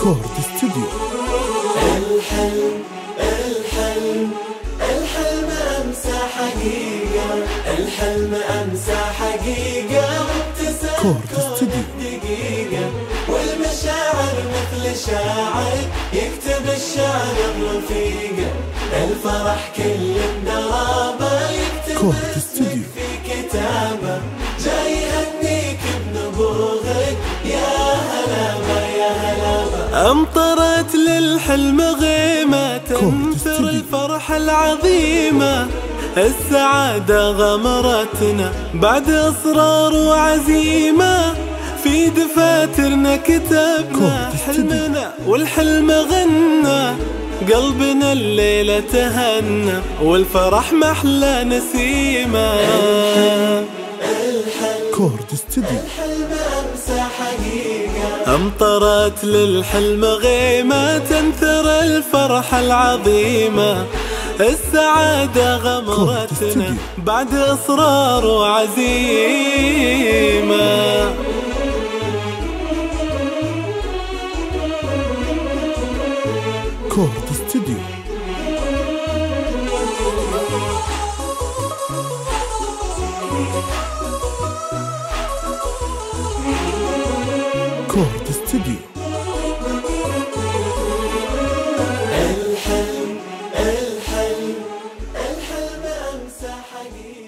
ريكورد استوديو الحلم الحلم الحلم أمسى حقيقة الحلم أمسى حقيقة وابتسم كورد استوديو دقيقة والمشاعر مثل شاعر يكتب الشعر الرفيقة الفرح كل الدرابة يكتب اسمك في كتابه أمطرت للحلم غيمة تنثر. الفرحة العظيمة. السعادة غمرتنا بعد إصرار وعزيمة. في دفاترنا كتبنا. حلمنا والحلم غنى. قلبنا الليلة تهنى والفرح محلى نسيمة. كورت استوديو الحلم أمسى حقيقة. أمطرت للحلم غيمة تنثر الفرحة العظيمة السعادة غمرتنا. بعد إصرار وعزيمة كورت استوديو كورت استوديو